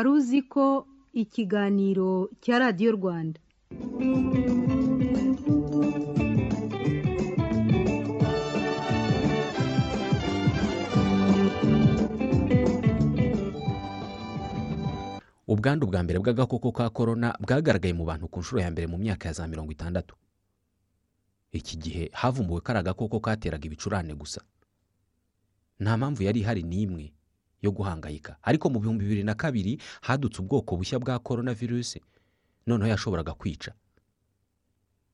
wari uzi ko ikiganiro cya radiyo rwanda. Ubwandu bwa mbere bw'agakoko ka korona bwagaragaye mu bantu ku nshuro ya mbere mu myaka ya za mirongo itandatu. Iki gihe havumbuwe ko ari agakoko kateraga ibicurane gusa. Nta mpamvu yari ihari n'imwe. Yo guhangayika. Ariko mu bihumbi bibiri na kabiri hadutse ubwoko bushya bwa korona virusi noneho yashoboraga kwica.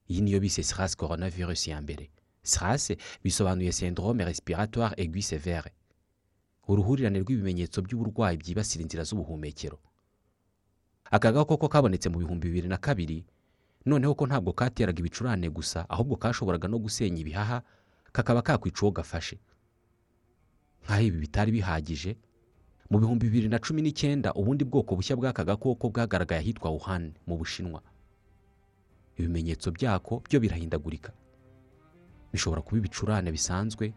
Iyi niyo bise sirasi korona virusi ya mbere. Sirasi bisobanuye syndrome respiratoire aiguë sévère. Uruhurirane rw'ibimenyetso by'uburwayi byibasira inzira z'ubuhumekero. Aka gakoko kabonetse mu bihumbi bibiri na kabiri noneho ko ntabwo kateraga ibicurane gusa ahubwo kashoboraga no gusenya ibihaha kakaba kakwica uwo gafashe. Nk'aho ibi bitari bihagije mu bihumbi bibiri na cumi n'icyenda ubundi bwoko bushya bw'aka gakoko bwagaragaye ahitwa wuhan mu bushinwa. Ibimenyetso byako byo birahindagurika. Bishobora kuba ibicurane bisanzwe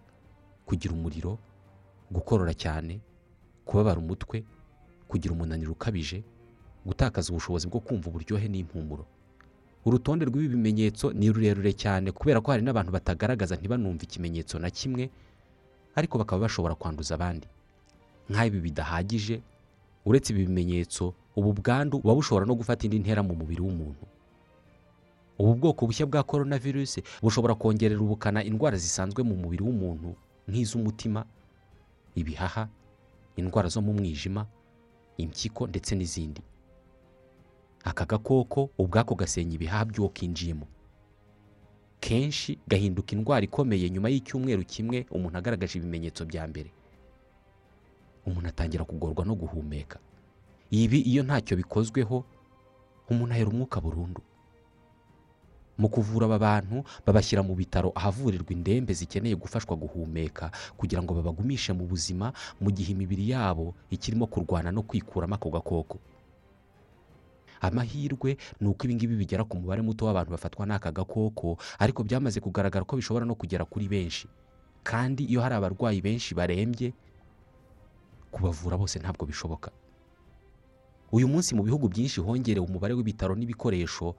kugira umuriro gukorora cyane kubabara umutwe kugira umunaniro ukabije gutakaza ubushobozi bwo kumva uburyohe n'impumuro. Urutonde rw'ibi bimenyetso ni rurerure cyane kubera ko hari n'abantu batagaragaza ntibanumve ikimenyetso na kimwe ariko bakaba bashobora kwanduza abandi. Nk'aho ibi bidahagije uretse ibi bimenyetso ubu bwandu buba bushobora no gufata indi ntera mu mubiri w'umuntu. Ubu bwoko bushya bwa korona virusi bushobora kongerera ubukana indwara zisanzwe mu mubiri w'umuntu nk'iz'umutima ibihaha indwara zo mu mwijima impyiko ndetse n'izindi. Aka gakoko ubwako gasenya ibihaha by'uwo kinjiyemo kenshi gahinduka indwara ikomeye nyuma y'icyumweru kimwe umuntu agaragaje ibimenyetso bya mbere. Umuntu atangira kugorwa no guhumeka. Ibi iyo ntacyo bikozweho umuntu ahera umwuka burundu. Mu kuvura aba bantu babashyira mu bitaro ahavurirwa indembe zikeneye gufashwa guhumeka kugira ngo babagumishe mu buzima mu gihe imibiri yabo ikirimo kurwana no kwikuramo ako gakoko. Amahirwe ni uko ibingibi bigera ku mubare muto w'abantu bafatwa n'aka gakoko ariko byamaze kugaragara ko bishobora no kugera kuri benshi. Kandi iyo hari abarwayi benshi barembye kubavura bose ntabwo bishoboka. Uyu munsi mu bihugu byinshi hongerewe umubare w'ibitaro n'ibikoresho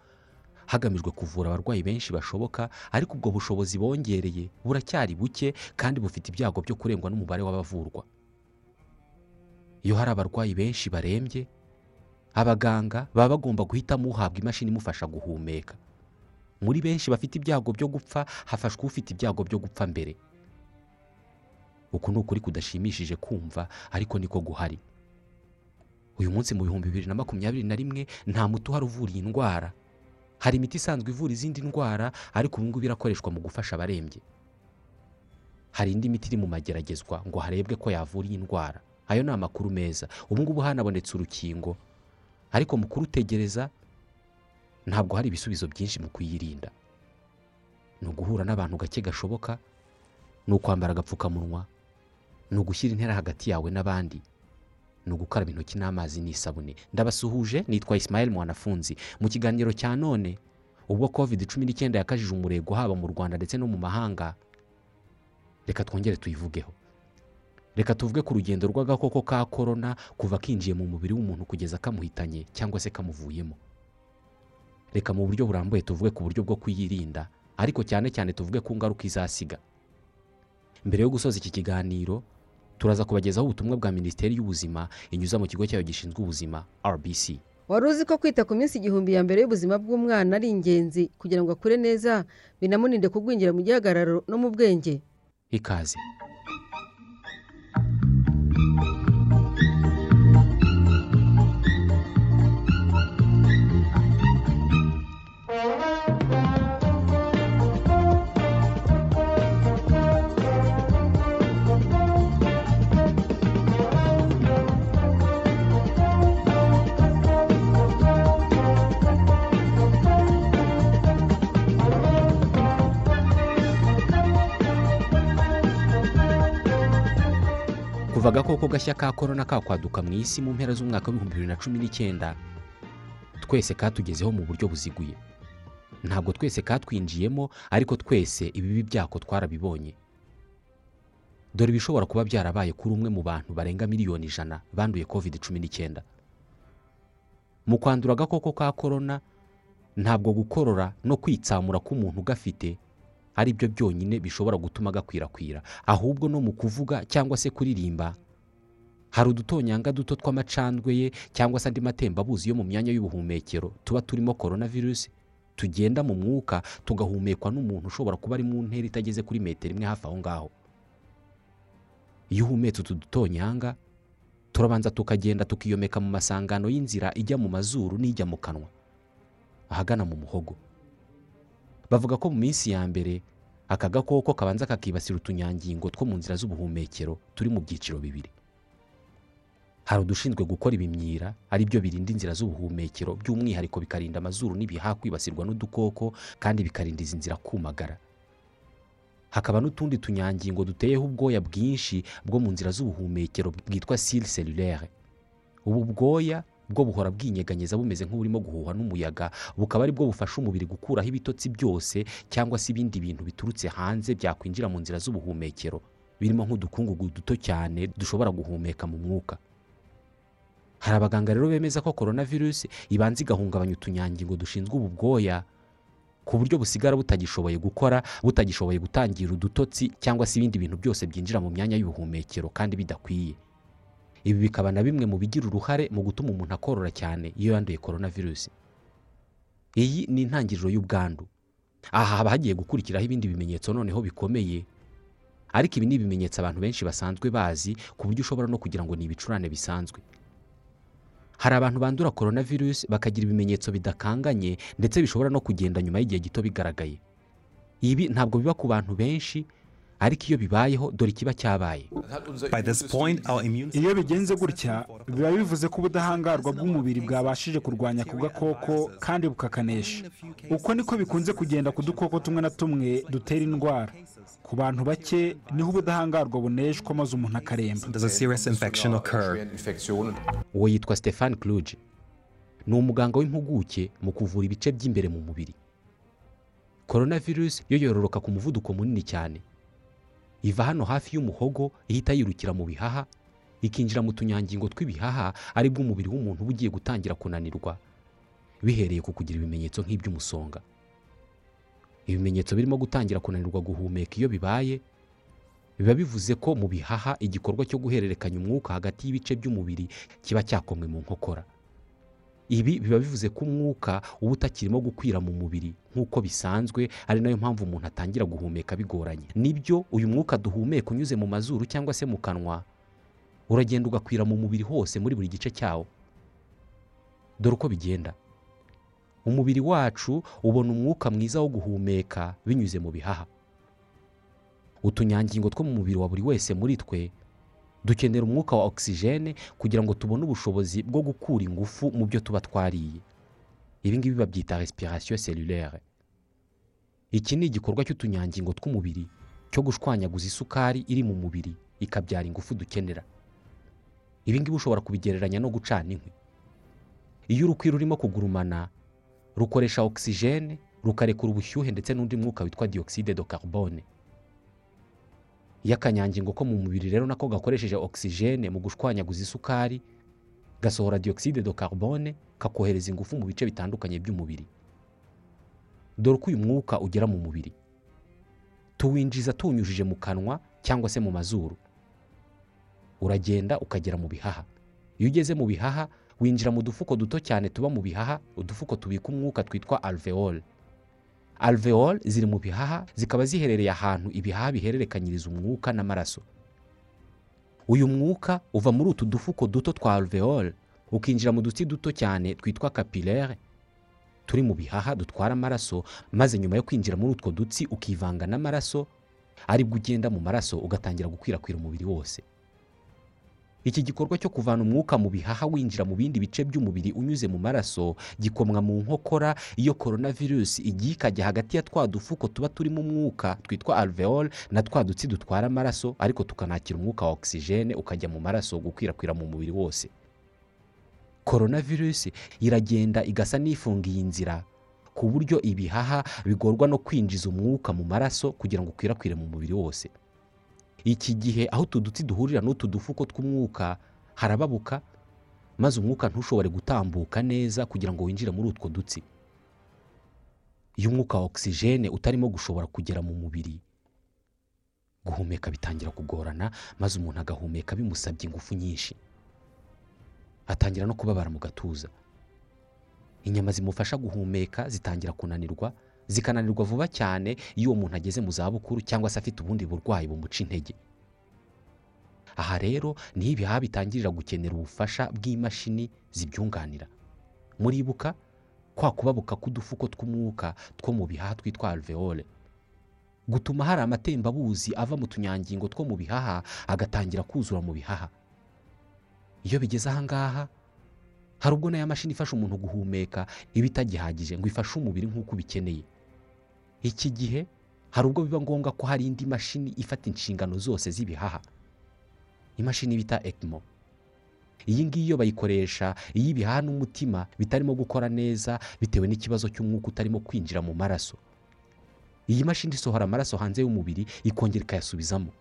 hagamijwe kuvura abarwayi benshi bashoboka ariko ubwo bushobozi bongereye buracyari buke kandi bufite ibyago byo kurengwa n'umubare w'abavurwa. Iyo hari abarwayi benshi barembye abaganga baba bagomba guhitamo uhabwa imashini imufasha guhumeka. Muri benshi bafite ibyago byo gupfa hafashwe ufite ibyago byo gupfa mbere. Uku ni ukuri kudashimishije kumva ariko niko guhari. Uyu munsi mu bihumbi bibiri na makumyabiri na rimwe nta muti uhari uvura iyi ndwara. Hari imiti isanzwe ivura izindi ndwara ariko ubu ngubu irakoreshwa mu gufasha abarembye. Hari indi miti iri mu mageragezwa ngo harebwe ko yavura iyi ndwara. Ayo ni amakuru meza. Ubu ngubu hanabonetse urukingo. Ariko mu kurutegereza ntabwo hari ibisubizo byinshi mu kuyirinda. Ni uguhura n'abantu gake gashoboka ni ukwambara agapfukamunwa ni ugushyira intera hagati yawe n'abandi. Ni ugukaraba intoki n'amazi n'isabune. Ndabasuhuje nitwa Ismael mwanafunzi. Mu kiganiro cya none ubwo covid cumi n'icyenda yakajije umurego haba mu rwanda ndetse no mu mahanga reka twongere tuyivugeho. Reka tuvuge ku rugendo rw'agakoko ka korona kuva kinjiye mu mubiri w'umuntu kugeza kamuhitanye cyangwa se kamuvuyemo. Reka mu buryo burambuye tuvuge ku buryo bwo kuyirinda ariko cyane cyane tuvuge ku ngaruka izasiga. Mbere yo gusoza iki kiganiro turaza kubagezaho ubutumwa bwa minisiteri y'ubuzima inyuza mu kigo cyayo gishinzwe ubuzima rbc wari uzi ko kwita ku minsi igihumbi ya mbere y'ubuzima bw'umwana ari ingenzi kugira ngo akure neza binamurinde kugwingira mu gihagararo no mu bwenge? Ikaze. Kuva agakoko gashya ka korona kakwaduka mu isi mu mpera z'umwaka w'ibihumbi bibiri na cumi n'icyenda. Twese katugezeho mu buryo buziguye. Ntabwo twese katwinjiyemo ariko twese ibibi byako twarabibonye. Dore ibishobora kuba byarabaye kuri umwe mu bantu barenga miliyoni ijana banduye covid cumi n'icyenda. Mu kwandura agakoko ka korona ntabwo gukorora no kwitsamura k'umuntu ugafite ari byo byonyine bishobora gutuma gakwirakwira ahubwo no mu kuvuga cyangwa se kuririmba hari udutonyanga duto tw'amacandwe ye cyangwa se andi matembabuzi yo mu myanya y'ubuhumekero tuba turimo korona virusi tugenda mu mwuka tugahumekwa n'umuntu ushobora kuba ari mu ntera itageze kuri metero imwe hafi aho ngaho. Iyo uhumetse utu dutonyanga turabanza tukagenda tukiyomeka mu masangano y'inzira ijya mu mazuru n'ijya mu kanwa ahagana mu muhogo. Bavuga ko mu minsi ya mbere aka gakoko kabanza kakibasira utunyangingo two mu nzira z'ubuhumekero turi mu byiciro bibiri. Hari udushinzwe gukora ibimyira ari byo birinda inzira z'ubuhumekero by'umwihariko bikarinda amazuru n'ibihaha kwibasirwa n'udukoko kandi bikarinda izi nzira kumagara. Hakaba n'utundi tunyangingo duteyeho ubwoya bwinshi bwo mu nzira z'ubuhumekero bwitwa sile cellulaire. Ubu bwoya bwo buhora bwinyeganyeza bumeze nk'uburimo guhuhwa n'umuyaga bukaba ari bwo bufasha umubiri gukuraho ibitotsi byose cyangwa se ibindi bintu biturutse hanze byakwinjira mu nzira z'ubuhumekero. Birimo nk'udukungugu duto cyane dushobora guhumeka mu mwuka. Hari abaganga rero bemeza ko korona virusi ibanza igahungabanya utunyangingo dushinzwe ubu bwoya ku buryo busigara butagishoboye gukora butagishoboye gutangira udutotsi cyangwa se ibindi bintu byose byinjira mu myanya y'ubuhumekero kandi bidakwiye. Ibi bikaba na bimwe mu bigira uruhare mu gutuma umuntu akorora cyane iyo yanduye korona virusi iyi ni intangiriro y'ubwandu. Aha haba hagiye gukurikiraho ibindi bimenyetso noneho bikomeye ariko ibi ni ibimenyetso abantu benshi basanzwe bazi ku buryo ushobora no kugira ngo ni ibicurane bisanzwe. Hari abantu bandura korona virusi bakagira ibimenyetso bidakanganye ndetse bishobora no kugenda nyuma y'igihe gito bigaragaye. Ibi ntabwo biba ku bantu benshi ariko iyo bibayeho dore ikiba cyabaye. By this point, our immune iyo bigenze gutya biba bivuze ko ubudahangarwa bw'umubiri bwabashije kurwanya ako gakoko kandi bukakanesha. Uko niko bikunze kugenda ku dukoko tumwe na tumwe dutera indwara. Ku bantu bake ni ho ubudahangarwa buneshwa maze umuntu akaremba. Does a serious infection occur. uwo yitwa Stefan Kluge. Ni umuganga w'impuguke mu kuvura ibice by'imbere mu mubiri. Korona virusi yo yororoka ku muvuduko munini cyane. Iva hano hafi y'umuhogo ihita yirukira mu bihaha ikinjira mu tunyangingo tw'ibihaha ari bwo umubiri w'umuntu uba ugiye gutangira kunanirwa. Bihereye ku kugira ibimenyetso nk'iby'umusonga. Ibimenyetso birimo gutangira kunanirwa guhumeka iyo bibaye biba bivuze ko mu bihaha igikorwa cyo guhererekanya umwuka hagati y'ibice by'umubiri kiba cyakomwe mu nkokora. Ibi biba bivuze ko umwuka uba utakirimo gukwira mu mubiri nk'uko bisanzwe ari na yo mpamvu umuntu atangira guhumeka bigoranye. Nibyo uyu mwuka duhumeka unyuze mu mazuru cyangwa se mu kanwa uragenda ugakwira mu mubiri hose muri buri gice cyawo. Dore uko bigenda. Umubiri wacu ubona umwuka mwiza wo guhumeka binyuze mu bihaha. Utunyangingo two mu mubiri wa buri wese muri twe dukenera umwuka wa ogisijene kugira ngo tubone ubushobozi bwo gukura ingufu mu byo tuba twariye. Ibi ngibi babyita respiration cellulaire. Iki ni igikorwa cy'utunyangingo tw'umubiri cyo gushwanyaguza isukari iri mu mubiri ikabyara ingufu dukenera. Ibi ngibi ushobora kubigereranya no gucana inkwi. Iyo urukwi rurimo kugurumana rukoresha ogisijene rukarekura ubushyuhe ndetse n'undi mwuka witwa dioxide de carbone. Iyo akanyangingo ko mu mubiri rero nako gakoresheje ogisijene mu gushwanyaguza isukari gasohora dioxide de carbone kakohereza ingufu mu bice bitandukanye by'umubiri. Dore uko uyu mwuka ugera mu mubiri. Tuwinjiza tuwunyujije mu kanwa cyangwa se mu mazuru. Uragenda ukagera mu bihaha. Iyo ugeze mu bihaha winjira mu dufuko duto cyane tuba mu bihaha udufuko tubika umwuka twitwa alveole alveole ziri mu bihaha zikaba ziherereye ahantu ibihaha bihererekanyiriza umwuka n'amaraso. Uyu mwuka uva muri utu dufuko duto twa alveole ukinjira mu dutsi duto cyane twitwa capillare turi mu bihaha dutwara amaraso maze nyuma yo kwinjira muri utwo dutsi ukivanga n'amaraso ari bwo ugenda mu maraso ugatangira gukwirakwira umubiri wose. Iki gikorwa cyo kuvana umwuka mu bihaha winjira mu bindi bice by'umubiri unyuze mu maraso gikomwa mu nkokora iyo korona virusi igiye ikajya hagati ya twa dufuko tuba turimo umwuka twitwa alveole na twa dutsi dutwara amaraso ariko tukanakira umwuka wa ogisijene ukajya mu maraso gukwirakwira mu mubiri wose. Korona virusi iragenda igasa n'ifungiye inzira ku buryo ibihaha bigorwa no kwinjiza umwuka mu maraso kugira ngo ukwirakwire mu mubiri wose. Iki gihe aho utu dutsi duhurira n'utu dufuko tw'umwuka harababuka maze umwuka ntushobore gutambuka neza kugira ngo winjire muri utwo dutsi iyo umwuka wa ogisijene utarimo gushobora kugera mu mubiri guhumeka bitangira kugorana maze umuntu agahumeka bimusabye ingufu nyinshi. Atangira no kubabara mu gatuza. Inyama zimufasha guhumeka zitangira kunanirwa zikananirwa vuba cyane iyo uwo muntu ageze mu zabukuru cyangwa se afite ubundi burwayi bumuca intege. Aha rero ni ho ibihaha bitangirira gukenera ubufasha bw'imashini zibyunganira. Muribuka kwa kubabuka k'udufuko tw'umwuka two mu bihaha twitwa alveole. Gutuma hari amatembabuzi ava mu tunyangingo two mu bihaha agatangira kuzura mu bihaha. Iyo bigeze aha ngaha hari ubwo n'aya mashini ifasha umuntu guhumeka iba itagihagije ngo ifashe umubiri nk'uko ubikeneye. Iki gihe hari ubwo biba ngombwa ko hari indi mashini ifata inshingano zose z'ibihaha. Imashini bita ekimo iyi ngiyi iyo bayikoresha iyo ibihaha n'umutima bitarimo gukora neza bitewe n'ikibazo cy'umwuka utarimo kwinjira mu maraso. Iyi mashini isohora amaraso hanze y'umubiri ikongera ikayasubizamo.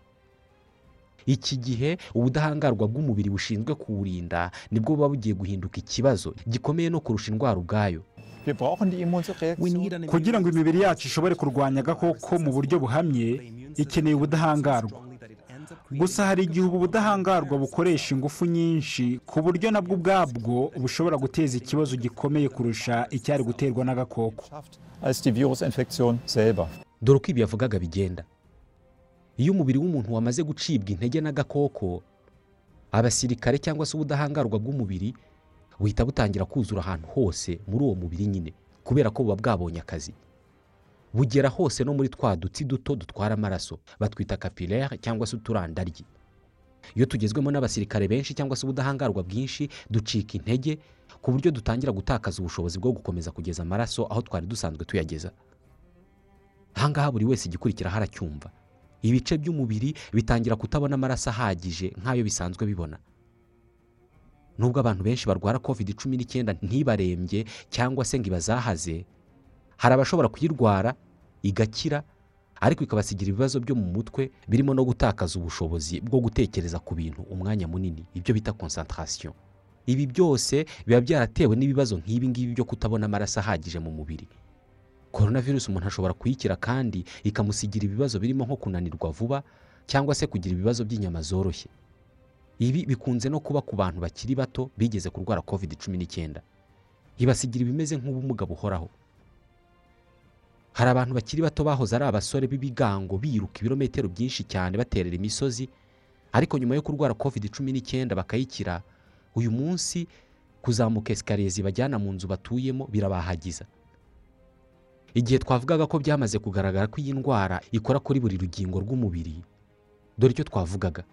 Iki gihe ubudahangarwa bw'umubiri bushinzwe kuwurinda ni bwo buba bugiye guhinduka ikibazo gikomeye no kurusha indwara ubwayo. Wir brauchen die Immunreaktion. kugira ngo imibiri yacu ishobore kurwanya agakoko mu buryo buhamye ikeneye ubudahangarwa. Gusa hari igihe ubu budahangarwa bukoresha ingufu nyinshi ku buryo nabwo ubwabwo bushobora guteza ikibazo gikomeye kurusha icyari guterwa n'agakoko. Dore uko ibi yavugaga bigenda. Iyo umubiri w'umuntu wamaze gucibwa intege n'agakoko abasirikare cyangwa se ubudahangarwa bw'umubiri buhita butangira kuzura ahantu hose muri uwo mubiri nyine kubera ko buba bwabonye akazi. Bugera hose no muri twa dutsi duto dutwara amaraso batwita kapilere cyangwa se uturandaryi. Iyo tugezwemo n'abasirikare benshi cyangwa se ubudahangarwa bwinshi ducika intege ku buryo dutangira gutakaza ubushobozi bwo gukomeza kugeza amaraso aho twari dusanzwe tuyageza. Aha ngaha buri wese igikurikiraho aracyumva ibice by'umubiri bitangira kutabona amaraso ahagije nk'ayo bisanzwe bibona. Nubwo abantu benshi barwara covid cumi n'icyenda ntibarembye cyangwa se ngo ibazahaze hari abashobora kuyirwara igakira ariko ikabasigira ibibazo byo mu mutwe birimo no gutakaza ubushobozi bwo gutekereza ku bintu umwanya munini ibyo bita concentration. Ibi byose biba byaratewe n'ibibazo nk'ibi ngibi byo kutabona amaraso ahagije mu mubiri. Korona virusi umuntu ashobora kuyikira kandi ikamusigira ibibazo birimo nko kunanirwa vuba cyangwa se kugira ibibazo by'inyama zoroshye. Ibi bikunze no kuba ku bantu bakiri bato bigeze kurwara covid cumi n'icyenda. Ibasigira ibimeze nk'ubumuga buhoraho. Hari abantu bakiri bato bahoze ari abasore b'ibigango biruka ibirometero byinshi cyane baterera imisozi ariko nyuma yo kurwara covid cumi n'icyenda bakayikira uyu munsi kuzamuka esikariye zibajyana mu nzu batuyemo birabahagiza. Igihe twavugaga ko byamaze kugaragara ko iyi ndwara ikora kuri buri rugingo rw'umubiri dore icyo twavugaga.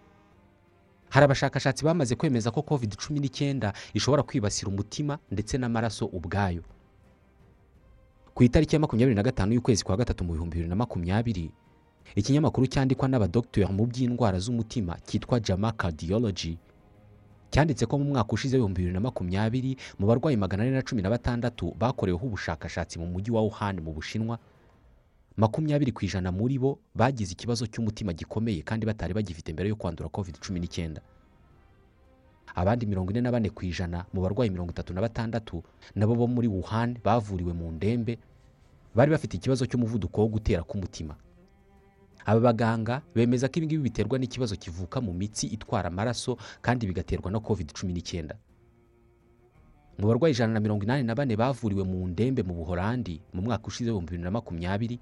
Hari abashakashatsi bamaze kwemeza ko covid cumi n'icyenda ishobora kwibasira umutima ndetse n'amaraso ubwayo. Ku itariki ya makumyabiri na gatanu y'ukwezi kwa gatatu mu bihumbi bibiri na makumyabiri ikinyamakuru cyandikwa n'abadogiteri mu by'indwara z'umutima cyitwa jama cardiology cyanditse ko mu mwaka ushize w'ibihumbi bibiri na makumyabiri mu barwayi magana ane na cumi na batandatu bakoreweho ubushakashatsi mu mujyi wa wuhan mu bushinwa makumyabiri ku ijana muri bo bagize ikibazo cy'umutima gikomeye kandi batari bagifite mbere yo kwandura covid cumi n'icyenda. Abandi mirongo ine na bane ku ijana mu barwayi mirongo itatu na batandatu nabo bo muri wuhan bavuriwe mu ndembe bari bafite ikibazo cy'umuvuduko wo gutera k'umutima. Aba baganga bemeza ko ibingibi biterwa n'ikibazo kivuka mu mitsi itwara amaraso kandi bigaterwa na covid cumi n'icyenda. Mu barwayi ijana na mirongo inani na bane bavuriwe mu ndembe mu buhorandi mu mwaka ushize w'ibihumbi bibiri na makumyabiri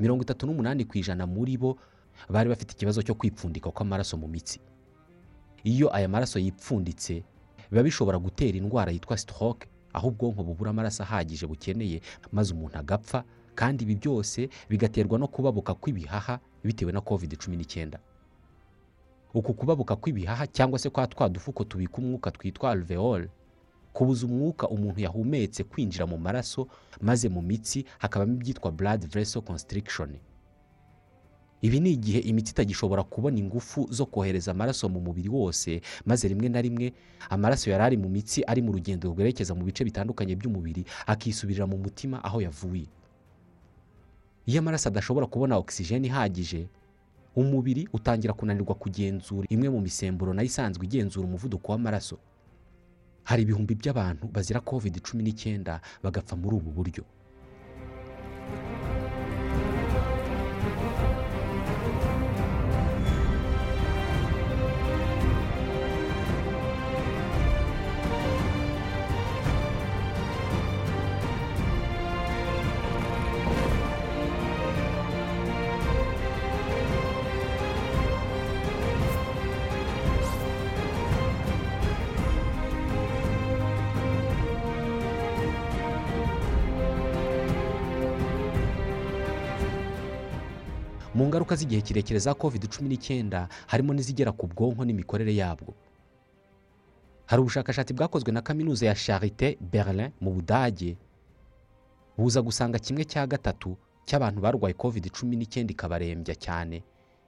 mirongo itatu n'umunani ku ijana muri bo bari bafite ikibazo cyo kwipfundika kw'amaraso mu mitsi. Iyo aya maraso yipfunditse biba bishobora gutera indwara yitwa stroke aho ubwonko bubura amaraso ahagije bukeneye maze umuntu agapfa kandi ibi byose bigaterwa no kubabuka kw'ibihaha bitewe na covid cumi n'icyenda uku kubabuka kw'ibihaha cyangwa se kwa twa dufuko tubika umwuka twitwa alveole kubuza umwuka umuntu yahumetse kwinjira mu maraso maze mu mitsi hakabamo ibyitwa blood vessel constriction. Ibi ni igihe imitsi itagishobora kubona ingufu zo kohereza amaraso mu mubiri wose maze rimwe na rimwe amaraso yari ari mu mitsi ari mu rugendo rwerekeza mu bice bitandukanye by'umubiri akisubirira mu mutima aho yavuye. Iyo amaraso adashobora kubona ogisijeni ihagije umubiri utangira kunanirwa kugenzura imwe mu misemburo na yo isanzwe igenzura umuvuduko w'amaraso. Hari ibihumbi by'abantu bazira covid cumi n'icyenda bagapfa muri ubu buryo. Mu ngaruka z'igihe kirekire za covid cumi n'icyenda harimo n'izigera ku bwonko n'imikorere yabwo. Hari ubushakashatsi bwakozwe na kaminuza ya charite berlin mu budage. Buza gusanga kimwe cya gatatu cy'abantu barwaye covid cumi n'icyenda ikabarembya cyane.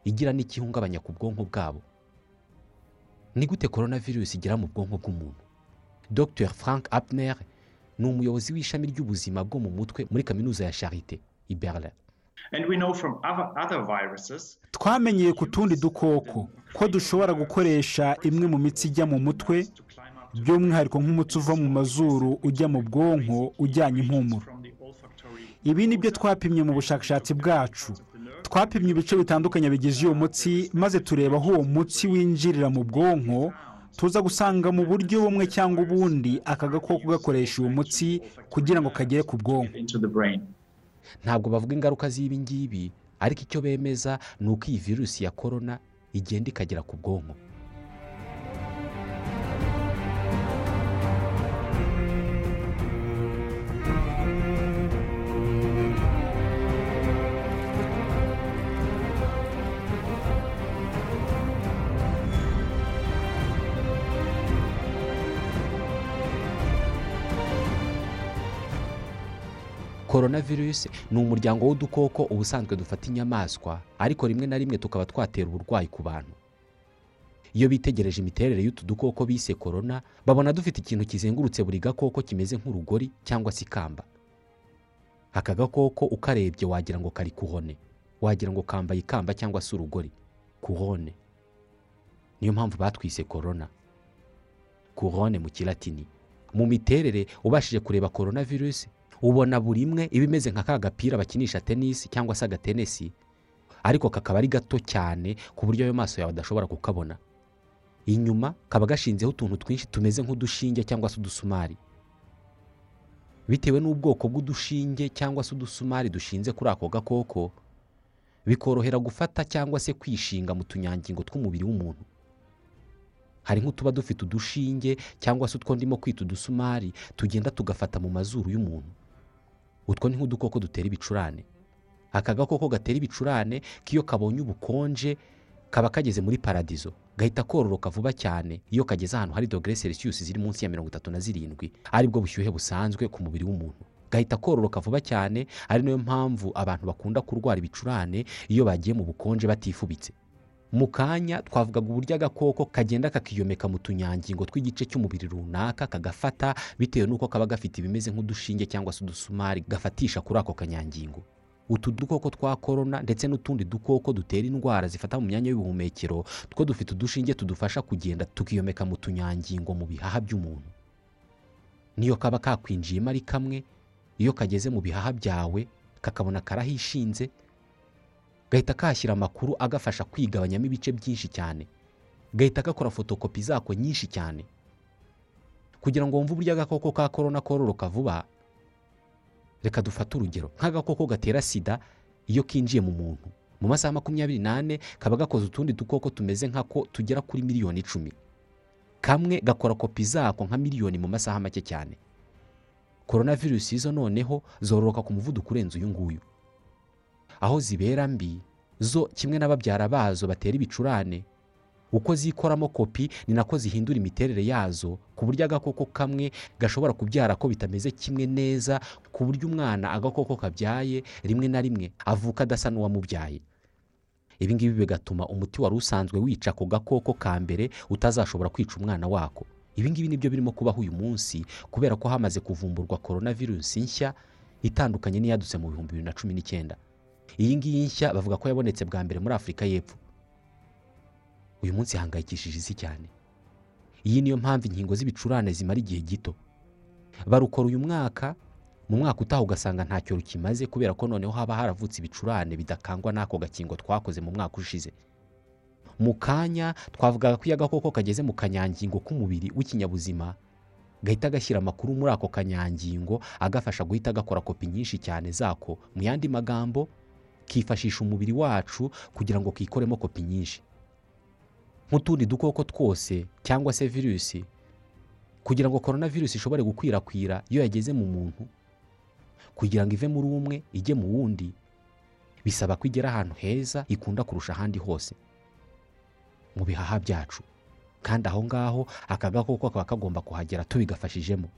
Igira n'ikihungabanya ku bwonko bwabo. Ni gute korona virusi mu bwonko bw'umuntu? Dr frank apner ni umuyobozi w'ishami ry'ubuzima bwo mu mutwe muri kaminuza ya charite i berlin. Twamenyeye ku tundi dukoko ko dushobora gukoresha imwe mu mitsi ijya mu mutwe by'umwihariko nk'umutsi uva mu mazuru ujya mu bwonko ujyanye impumuro. Ibi ni byo twapimye mu bushakashatsi bwacu. Twapimye ibice bitandukanye bigize uwo mutsi maze tureba aho uwo mutsi winjirira mu bwonko tuza gusanga mu buryo bumwe cyangwa ubundi aka gakoko gakoresha uwo mutsi kugira ngo kagere ku bwonko. Ntabwo bavuga ingaruka z'ibi ngibi ariko icyo bemeza ni uko iyi virusi ya korona igenda ikagera ku bwonko. Korona virusi ni umuryango w'udukoko ubusanzwe dufata inyamaswa ariko rimwe na rimwe tukaba twatera uburwayi ku bantu. Iyo bitegereje imiterere y'utu dukoko bise korona babona dufite ikintu kizengurutse buri gakoko kimeze nk'urugori cyangwa se ikamba. Aka gakoko ukarebye wagira ngo kari kuhone wagira ngo kambaye ikamba cyangwa se urugori kuhone. Niyo mpamvu batwise korona kuhone mu kilatini. Mu miterere ubashije kureba korona virusi ubona buri imwe iba imeze nka ka gapira bakinisha tenisi cyangwa se agatenesi ariko kakaba ari gato cyane ku buryo ayo maso yawe adashobora kukabona. Inyuma kaba gashinzeho utuntu twinshi tumeze nk'udushinge cyangwa se udusumari. Bitewe n'ubwoko bw'udushinge cyangwa se udusumari dushinze kuri ako gakoko bikorohera gufata cyangwa se kwishinga mu tunyangingo tw'umubiri w'umuntu. Hari nk'utuba dufite udushinge cyangwa se utwo ndimo kwita udusumari tugenda tugafata mu mazuru y'umuntu. Utwo ni nk'udukoko dutera ibicurane. Aka gakoko gatera ibicurane k'iyo kabonye ubukonje kaba kageze muri paradizo. Gahita kororoka vuba cyane iyo kageze ahantu hari dogere selisiyusi ziri munsi ya mirongo itatu na zirindwi ari bwo bushyuhe busanzwe ku mubiri w'umuntu. Gahita kororoka vuba cyane ari na yo mpamvu abantu bakunda kurwara ibicurane iyo bagiye mu bukonje batifubitse. Mu kanya twavugaga uburyo agakoko kagenda kakiyomeka mu tunyangingo tw'igice cy'umubiri runaka kagafata bitewe n'uko kaba gafite ibimeze nk'udushinge cyangwa se udusumari gafatisha kuri ako kanyangingo. Utu dukoko twa korona ndetse n'utundi dukoko dutera indwara zifata mu myanya y'ubuhumekero two dufite udushinge tudufasha kugenda tukiyomeka mu tunyangingo mu bihaha by'umuntu. Niyo kaba kakwinjiyemo ari kamwe iyo kageze mu bihaha byawe kakabona karahishinze gahita kashyira amakuru agafasha kwigabanyamo ibice byinshi cyane. Gahita gakora fotokopi zako nyinshi cyane. Kugira ngo wumve uburyo agakoko ka korona kororoka vuba reka dufate urugero. Nk'agakoko gatera sida iyo kinjiye mu muntu. Mu masaha makumyabiri n'ane kaba gakoze utundi dukoko tumeze nkako tugera kuri miliyoni icumi. Kamwe gakora kopi zako nka miliyoni mu masaha make cyane. Korona virusi zo noneho zororoka ku muvuduko urenze uyu nguyu. Aho zibera mbi zo kimwe n'ababyara bazo batera ibicurane. Uko zikoramo kopi ni nako zihindura imiterere yazo ku buryo agakoko kamwe gashobora kubyara ko bitameze kimwe neza ku buryo umwana agakoko kabyaye rimwe na rimwe avuka adasa n'uwamubyaye ibi ngibi bigatuma umuti wari usanzwe wica ako gakoko ka mbere utazashobora kwica umwana wako. Ibi ngibi ni byo birimo kubaho uyu munsi kubera ko hamaze kuvumburwa korona virusi nshya itandukanye n'iyadutse mu bihumbi bibiri na cumi n'icyenda. Iyi ngiyi nshya bavuga ko yabonetse bwa mbere muri afurika y'epfo. Uyu munsi ihangayikishije isi cyane. Iyi niyo mpamvu inkingo z'ibicurane zimara igihe gito. Barukora uyu mwaka mu mwaka utaha ugasanga ntacyo rukimaze kubera ko noneho haba haravutse ibicurane bidakangwa n'ako gakingo twakoze mu mwaka ushize. Mu kanya twavugaga ko iyo agakoko kageze mu kanyangingo k'umubiri w'ikinyabuzima gahita gashyira amakuru muri ako kanyangingo agafasha guhita gakora kopi nyinshi cyane zako mu yandi magambo kifashisha umubiri wacu kugira ngo kikoremo kopi nyinshi. Nk'utundi dukoko twose cyangwa se virusi kugira ngo korona virusi ishobore gukwirakwira iyo yageze mu muntu kugira ngo ive muri umwe ijye mu wundi bisaba ko igera ahantu heza ikunda kurusha ahandi hose. Mu bihaha byacu. Kandi aho ngaho aka gakoko kaba kagomba kuhagera tubigafashijemo.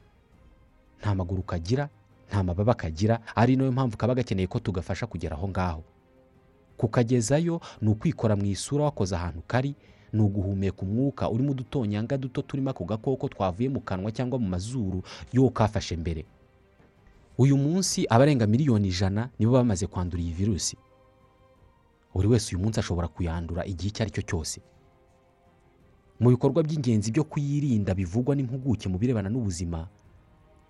Nta maguru kagira nta mababa kagira ari na yo mpamvu kaba gakeneye ko tugafasha kugera aho ngaho. Kukagezayo ni ukwikora mu isura wakoze ahantu kari ni uguhumeka umwuka urimo udutonyanga duto turimo ako gakoko twavuye mu kanwa cyangwa mu mazuru y'uwo kafashe mbere. Uyu munsi abarenga miliyoni ijana nibo bamaze kwandura iyi virusi. Buri wese uyu munsi ashobora kuyandura igihe icyo ari cyo cyose. Mu bikorwa by'ingenzi byo kuyirinda bivugwa n'impuguke mu birebana n'ubuzima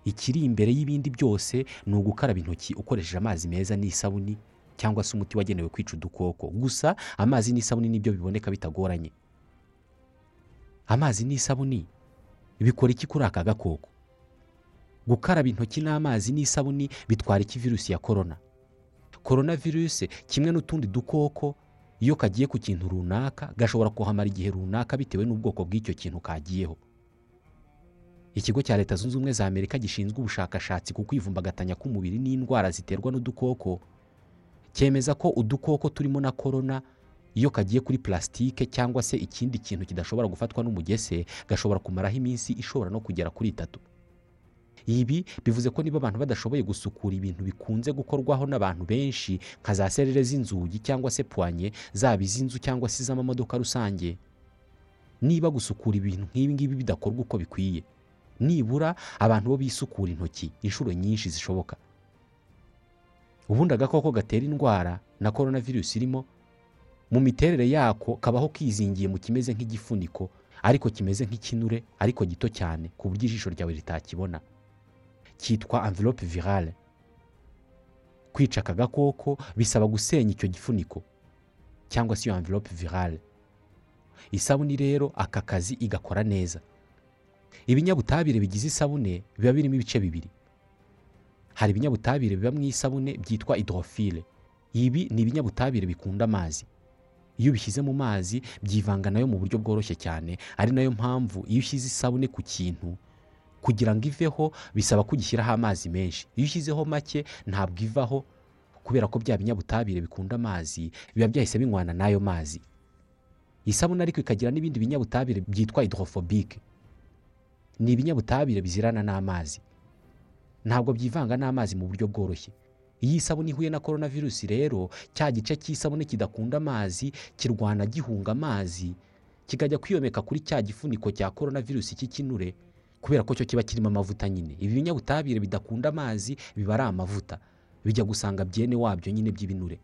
ikiri imbere y'ibindi byose ni ugukaraba intoki ukoresheje amazi meza n'isabuni cyangwa se umuti wagenewe kwica udukoko. Gusa amazi n'isabuni ni byo biboneka bitagoranye. Amazi n'isabuni bikora iki kuri aka gakoko? Gukaraba intoki n'amazi n'isabuni bitwara iki virusi ya korona korona virusi kimwe n'utundi dukoko iyo kagiye ku kintu runaka gashobora kuhamara igihe runaka bitewe n'ubwoko bw'icyo kintu kagiyeho. Ikigo cya leta zunze ubumwe za amerika gishinzwe ubushakashatsi ku kwivumbagatanya k'umubiri n'indwara ziterwa n'udukoko. Cyemeza ko udukoko turimo na korona iyo kagiye kuri plasitike cyangwa se ikindi kintu kidashobora gufatwa n'umugese gashobora kumaraho iminsi ishobora no kugera kuri itatu. Ibi bivuze ko niba abantu badashoboye gusukura ibintu bikunze gukorwaho n'abantu benshi nka za serire z'inzugi cyangwa se puwanye zaba iz'inzu cyangwa se iz'amamodoka rusange. Niba gusukura ibintu nk'ibi ngibi bidakorwa uko bikwiye. Nibura abantu bo bisukura intoki inshuro nyinshi zishoboka. Ubundi agakoko gatera indwara na korona virusi irimo mu miterere yako kabaho kizingiye mu kimeze nk'igifuniko ariko kimeze nk'ikinure ariko gito cyane ku buryo ijisho ryawe ritakibona. Cyitwa envelope virale. Kwica aka gakoko bisaba gusenya icyo gifuniko cyangwa se iyo envelope virale. Isabuni rero aka kazi igakora neza. Ibinyabutabire bigize isabune biba birimo ibice bibiri. Hari ibinyabutabire biba mu isabune byitwa hydrophile. Ibi ni ibinyabutabire bikunda amazi. Iyo ubishyize mu mazi byivanga na yo mu buryo bworoshye cyane ari na yo mpamvu iyo ushyize isabune ku kintu kugira ngo iveho bisaba ko ugishyiraho amazi menshi. Iyo ushyizeho make ntabwo ivaho kubera ko bya binyabutabire bikunda amazi biba byahise binywana n'ayo mazi. Isabune ariko ikagira n'ibindi binyabutabire byitwa hydrophobique ni ibinyabutabire bizirana n'amazi. Ntabwo byivanga n'amazi mu buryo bworoshye. Iyo isabune ihuye na korona virusi rero cya gice cy'isabune kidakunda amazi kirwana gihunga amazi kikajya kwiyomeka kuri cya gifuniko cya korona virusi cy'ikinure kubera ko cyo kiba kirimo amavuta nyine. Ibi binyabutabire bidakunda amazi biba ari amavuta. Bijya gusanga byene wabyo nyine by'ibinure.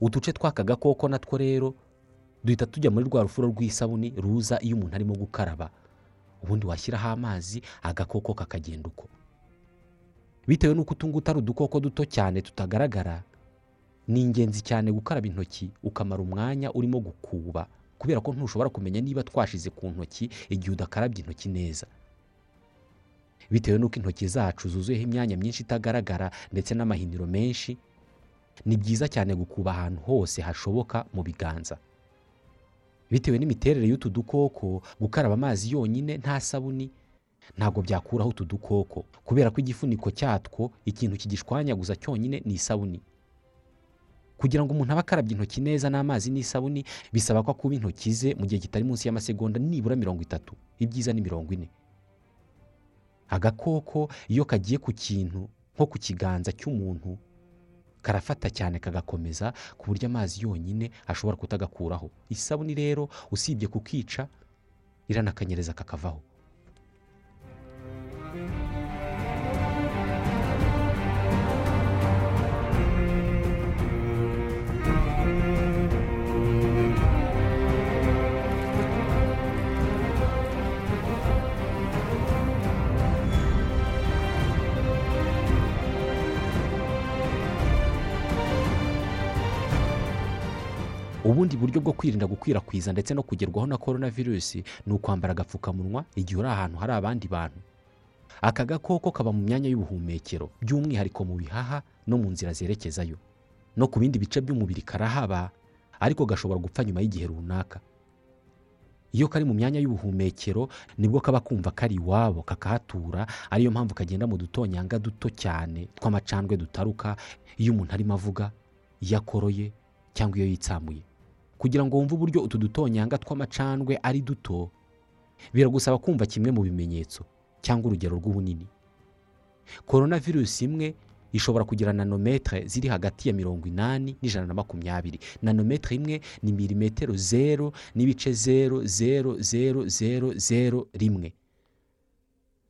Uduce tw'aka gakoko natwo rero duhita tujya muri rwa rufuro rw'isabune ruza iyo umuntu arimo gukaraba. Ubundi washyiraho amazi agakoko kakagenda uko. Bitewe n'uko utu ngutu ari udukoko duto cyane tutagaragara ni ingenzi cyane gukaraba intoki ukamara umwanya urimo gukuba kubera ko ntushobora kumenya niba twashize ku ntoki igihe udakarabye intoki neza. Bitewe n'uko intoki zacu zuzuyeho imyanya myinshi itagaragara ndetse n'amahiniro menshi ni byiza cyane gukuba ahantu hose hashoboka mu biganza. Bitewe n'imiterere y'utu dukoko gukaraba amazi yonyine nta sabuni ntabwo byakuraho utu dukoko. Kubera ko igifuniko cyatwo ikintu kigishwanyaguza cyonyine ni isabuni. Kugira ngo umuntu abe akarabye intoki neza n'amazi n'isabuni bisaba ko akuba intoki ze mu gihe kitari munsi y'amasegonda nibura mirongo itatu. Ibyiza ni mirongo ine. Agakoko iyo kagiye ku kintu nko ku kiganza cy'umuntu karafata cyane kagakomeza ku buryo amazi yonyine ashobora kutagakuraho. Isabuni rero usibye kukica iranakanyereza kakavaho. Ubundi buryo bwo kwirinda gukwirakwiza ndetse no kugerwaho na korona virusi ni ukwambara agapfukamunwa igihe uri ahantu hari abandi bantu. Aka gakoko kaba mu myanya y'ubuhumekero by'umwihariko mu bihaha no mu nzira zerekezayo. No ku bindi bice by'umubiri karahaba ariko gashobora gupfa nyuma y'igihe runaka. Iyo kari mu myanya y'ubuhumekero ni bwo kaba kumva kari iwabo kakahatura ariyo mpamvu kagenda mu dutonyanga duto cyane tw'amacandwe dutaruka iyo umuntu arimo avuga iyo akoroye cyangwa iyo yitsamuye. Kugira ngo wumve uburyo utu dutonyanga tw'amacandwe ari duto biragusaba kumva kimwe mu bimenyetso cyangwa urugero rw'ubunini. Korona virusi imwe ishobora kugira nanometere ziri hagati ya mirongo inani n'ijana na makumyabiri. Nanometere imwe ni milimetero zero n'ibice zero zero zero zero zero rimwe.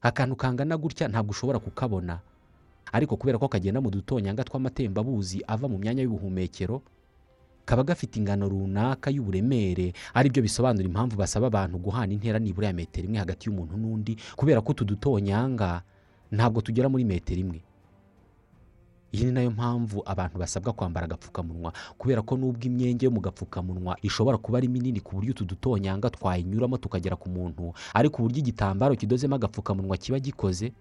Akantu kangana gutya ntabwo ushobora kukabona ariko kubera ko kagenda mu dutonyanga tw'amatembabuzi ava mu myanya y'ubuhumekero kaba gafite ingano runaka y'uburemere ari byo bisobanura impamvu basaba abantu guhana intera nibura ya metero imwe hagati y'umuntu n'undi kubera ko utu dutonyanga ntabwo tugera muri metero imwe. Iyi ni na yo mpamvu abantu basabwa kwambara agapfukamunwa kubera ko n'ubwo imyenge yo mu gapfukamunwa ishobora kuba ari minini ku buryo utu dutonyanga twayinyuramo tukagera ku muntu ariko uburyo igitambaro kidozemo agapfukamunwa kiba gikoze?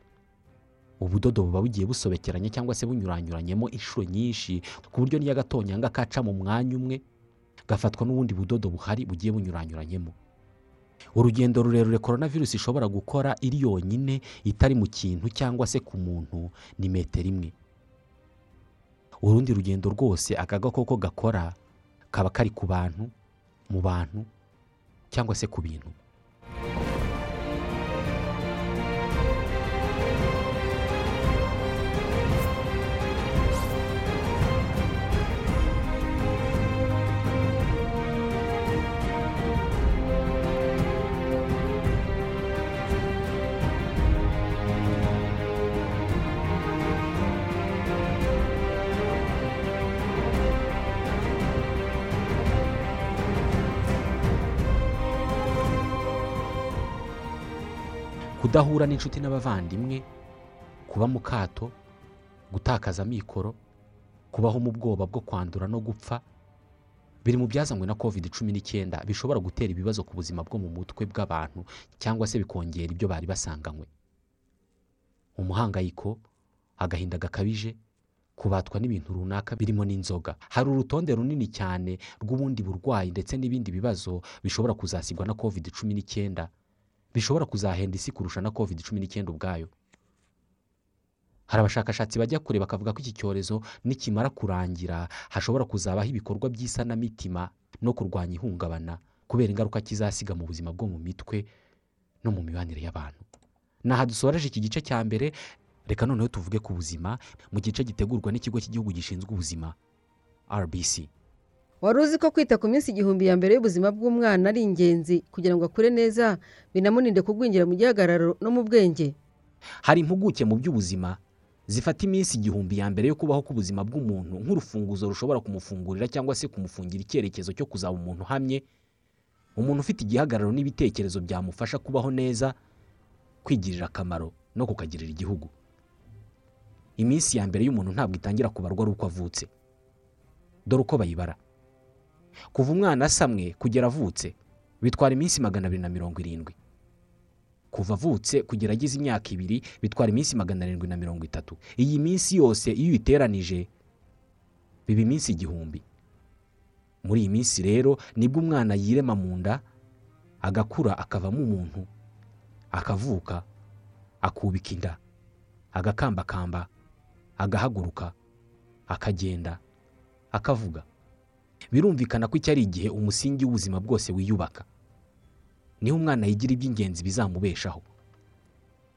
Ubudodo buba bugiye busobekeranye cyangwa se bunyuranyuranyemo inshuro nyinshi ku buryo n'iyo agatonyanga kaca mu mwanya umwe gafatwa n'ubundi budodo buhari bugiye bunyuranyuranyemo. Urugendo rurerure korona virusi ishobora gukora iri yonyine itari mu kintu cyangwa se ku muntu ni metero imwe. Urundi rugendo rwose aka gakoko gakora kaba kari ku bantu mu bantu cyangwa se ku bintu. Kudahura n'inshuti n'abavandimwe kuba mu kato gutakaza amikoro kubaho mu bwoba bwo kwandura no gupfa biri mu byazanywe na covid cumi n'icyenda bishobora gutera ibibazo ku buzima bwo mu mutwe bw'abantu cyangwa se bikongera ibyo bari basanganywe. Umuhangayiko agahinda gakabije kubatwa n'ibintu runaka birimo n'inzoga. Hari urutonde runini cyane rw'ubundi burwayi ndetse n'ibindi bibazo bishobora kuzasigwa na covid cumi n'icyenda. Bishobora kuzahenda isi kurusha na covid cumi n'icyenda ubwayo. Hari abashakashatsi bajya kure bakavuga ko iki cyorezo nikimara kurangira hashobora kuzabaho ibikorwa by'isanamitima no kurwanya ihungabana kubera ingaruka kizasiga mu buzima bwo mu mitwe no mu mibanire y'abantu. Ni aha dusoreje iki gice cya mbere reka noneho tuvuge ku buzima mu gice gitegurwa n'ikigo cy'igihugu gishinzwe ubuzima rbc wari uzi ko kwita ku minsi igihumbi ya mbere y'ubuzima bw'umwana ari ingenzi kugira ngo akure neza binamurinde kugwingira mu gihagararo no mu bwenge. Hari impuguke mu by'ubuzima zifata iminsi igihumbi ya mbere yo kubaho k'ubuzima bw'umuntu nk'urufunguzo rushobora kumufungurira cyangwa se kumufungira icyerekezo cyo kuzaba umuntu uhamye umuntu ufite igihagararo n'ibitekerezo byamufasha kubaho neza kwigirira akamaro no kukagirira igihugu. Iminsi ya mbere y'umuntu ntabwo itangira kubarwa ari uko avutse. Dore uko bayibara. Kuva umwana asamwe kugera avutse bitwara iminsi magana abiri na mirongo irindwi. Kuva avutse kugera agize imyaka ibiri bitwara iminsi magana arindwi na mirongo itatu. Iyi minsi yose iyo uyiteranije biba iminsi igihumbi. Muri iyi minsi rero ni bwo umwana yirema mu nda agakura akavamo umuntu akavuka akubika inda agakambakamba agahaguruka akagenda akavuga. Birumvikana ko iki ari igihe umusingi w'ubuzima bwose wiyubaka. Niho umwana yigira iby'ingenzi bizamubeshaho.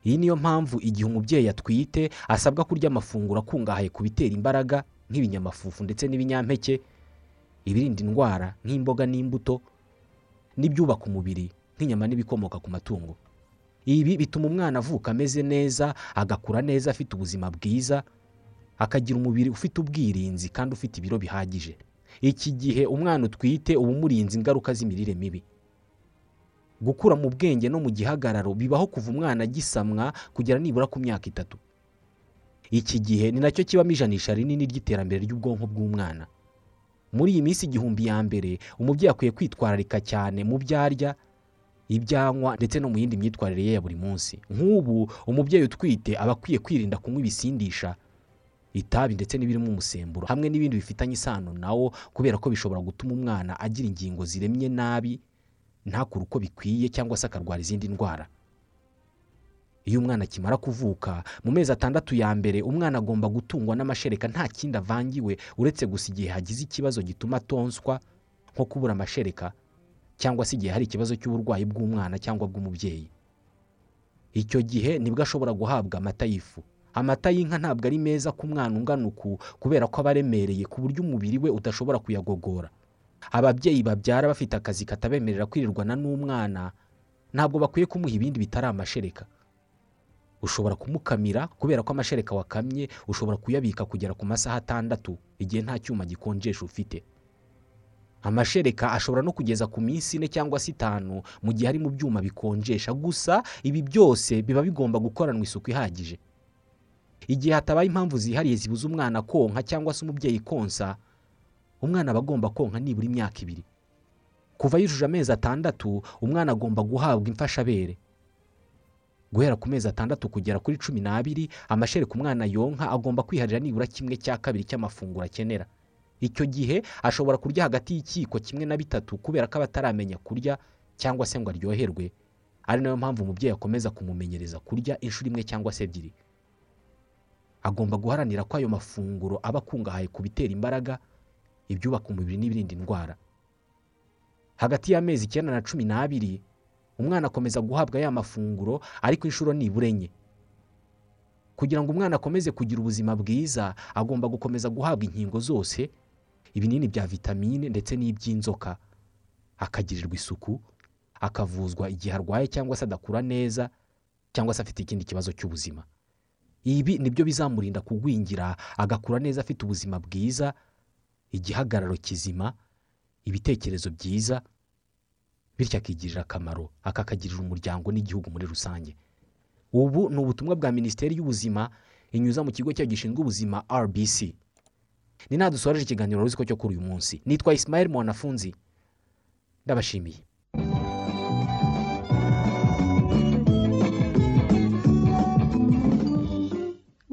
Iyi niyo mpamvu igihe umubyeyi atwite asabwa kurya amafunguro akungahaye ku bitera imbaraga nk'ibinyamafufu ndetse n'ibinyampeke ibirinda indwara nk'imboga n'imbuto n'ibyubaka umubiri nk'inyama n'ibikomoka ku matungo. Ibi bituma umwana avuka ameze neza agakura neza afite ubuzima bwiza akagira umubiri ufite ubwirinzi kandi ufite ibiro bihagije. Iki gihe umwana utwite uba umurinze ingaruka z'imirire mibi. Gukura mu bwenge no mu gihagararo bibaho kuva umwana agisamwa kugera nibura ku myaka itatu. Iki gihe ni na cyo kibamo ijanisha rinini ry'iterambere ry'ubwonko bw'umwana. Muri iyi minsi igihumbi ya mbere umubyeyi akwiye kwitwararika cyane mu byo arya ibyanywa ndetse no mu yindi myitwarire ye ya buri munsi. Nk'ubu umubyeyi utwite aba akwiye kwirinda kunywa ibisindisha itabi ndetse n'ibirimo umusemburo hamwe n'ibindi bifitanye isano nawo kubera ko bishobora gutuma umwana agira ingingo ziremye nabi ntakure uko bikwiye cyangwa se akarwara izindi ndwara. Iyo umwana akimara kuvuka mu mezi atandatu ya mbere umwana agomba gutungwa n'amashereka nta kindi avangiwe uretse gusa igihe hagize ikibazo gituma atonswa nko kubura amashereka cyangwa se igihe hari ikibazo cy'uburwayi bw'umwana cyangwa bw'umubyeyi. Icyo gihe ni bwo ashobora guhabwa amata y'ifu. Amata y'inka ntabwo ari meza ku mwana ungana uku kubera ko aba aremereye ku buryo umubiri we udashobora kuyagogora. Ababyeyi babyara bafite akazi katabemerera kwirirwana n'umwana ntabwo bakwiye kumuha ibindi bitari amashereka. Ushobora kumukamira kubera ko amashereka wakamye ushobora kuyabika kugera ku masaha atandatu igihe nta cyuma gikonjesha ufite. Amashereka ashobora no kugeza ku minsi ine cyangwa se itanu mu gihe ari mu byuma bikonjesha. Gusa ibi byose biba bigomba gukoranwa isuku ihagije. Igihe hatabaye impamvu zihariye zibuza umwana konka cyangwa se umubyeyi konsa umwana aba agomba konka nibura imyaka ibiri. Kuva yujuje amezi atandatu umwana agomba guhabwa imfashabere. Guhera ku mezi atandatu kugera kuri cumi n'abiri amashereka umwana yonka agomba kwiharira nibura kimwe cya kabiri cy'amafunguro akenera. Icyo gihe ashobora kurya hagati y'ikiko kimwe na bitatu kubera ko aba ataramenya kurya cyangwa se ngo aryoherwe. Ari na yo mpamvu umubyeyi akomeza kumumenyereza kurya inshuro imwe cyangwa se ebyiri. Agomba guharanira ko ayo mafunguro aba akungahaye ku bitera imbaraga ibyubaka umubiri n'ibirinda indwara. Hagati y'amezi icyenda na cumi n'abiri umwana akomeza guhabwa ya mafunguro ariko inshuro nibura enye. Kugira ngo umwana akomeze kugira ubuzima bwiza agomba gukomeza guhabwa inkingo zose ibinini bya vitamine ndetse n'iby'inzoka. Akagirirwa isuku akavuzwa igihe arwaye cyangwa se adakura neza cyangwa se afite ikindi kibazo cy'ubuzima. Ibi ni byo bizamurinda kugwingira agakura neza afite ubuzima bwiza igihagararo kizima ibitekerezo byiza bityo akigirira akamaro akakagirira umuryango n'igihugu muri rusange. Ubu ni ubutumwa bwa minisiteri y'ubuzima inyuza mu kigo cyayo gishinzwe ubuzima rbc ni nta dusoreje ikiganiro rusiko cyo kuri uyu munsi. Nitwa isimayeli mwanafunzi. Ndabashimiye.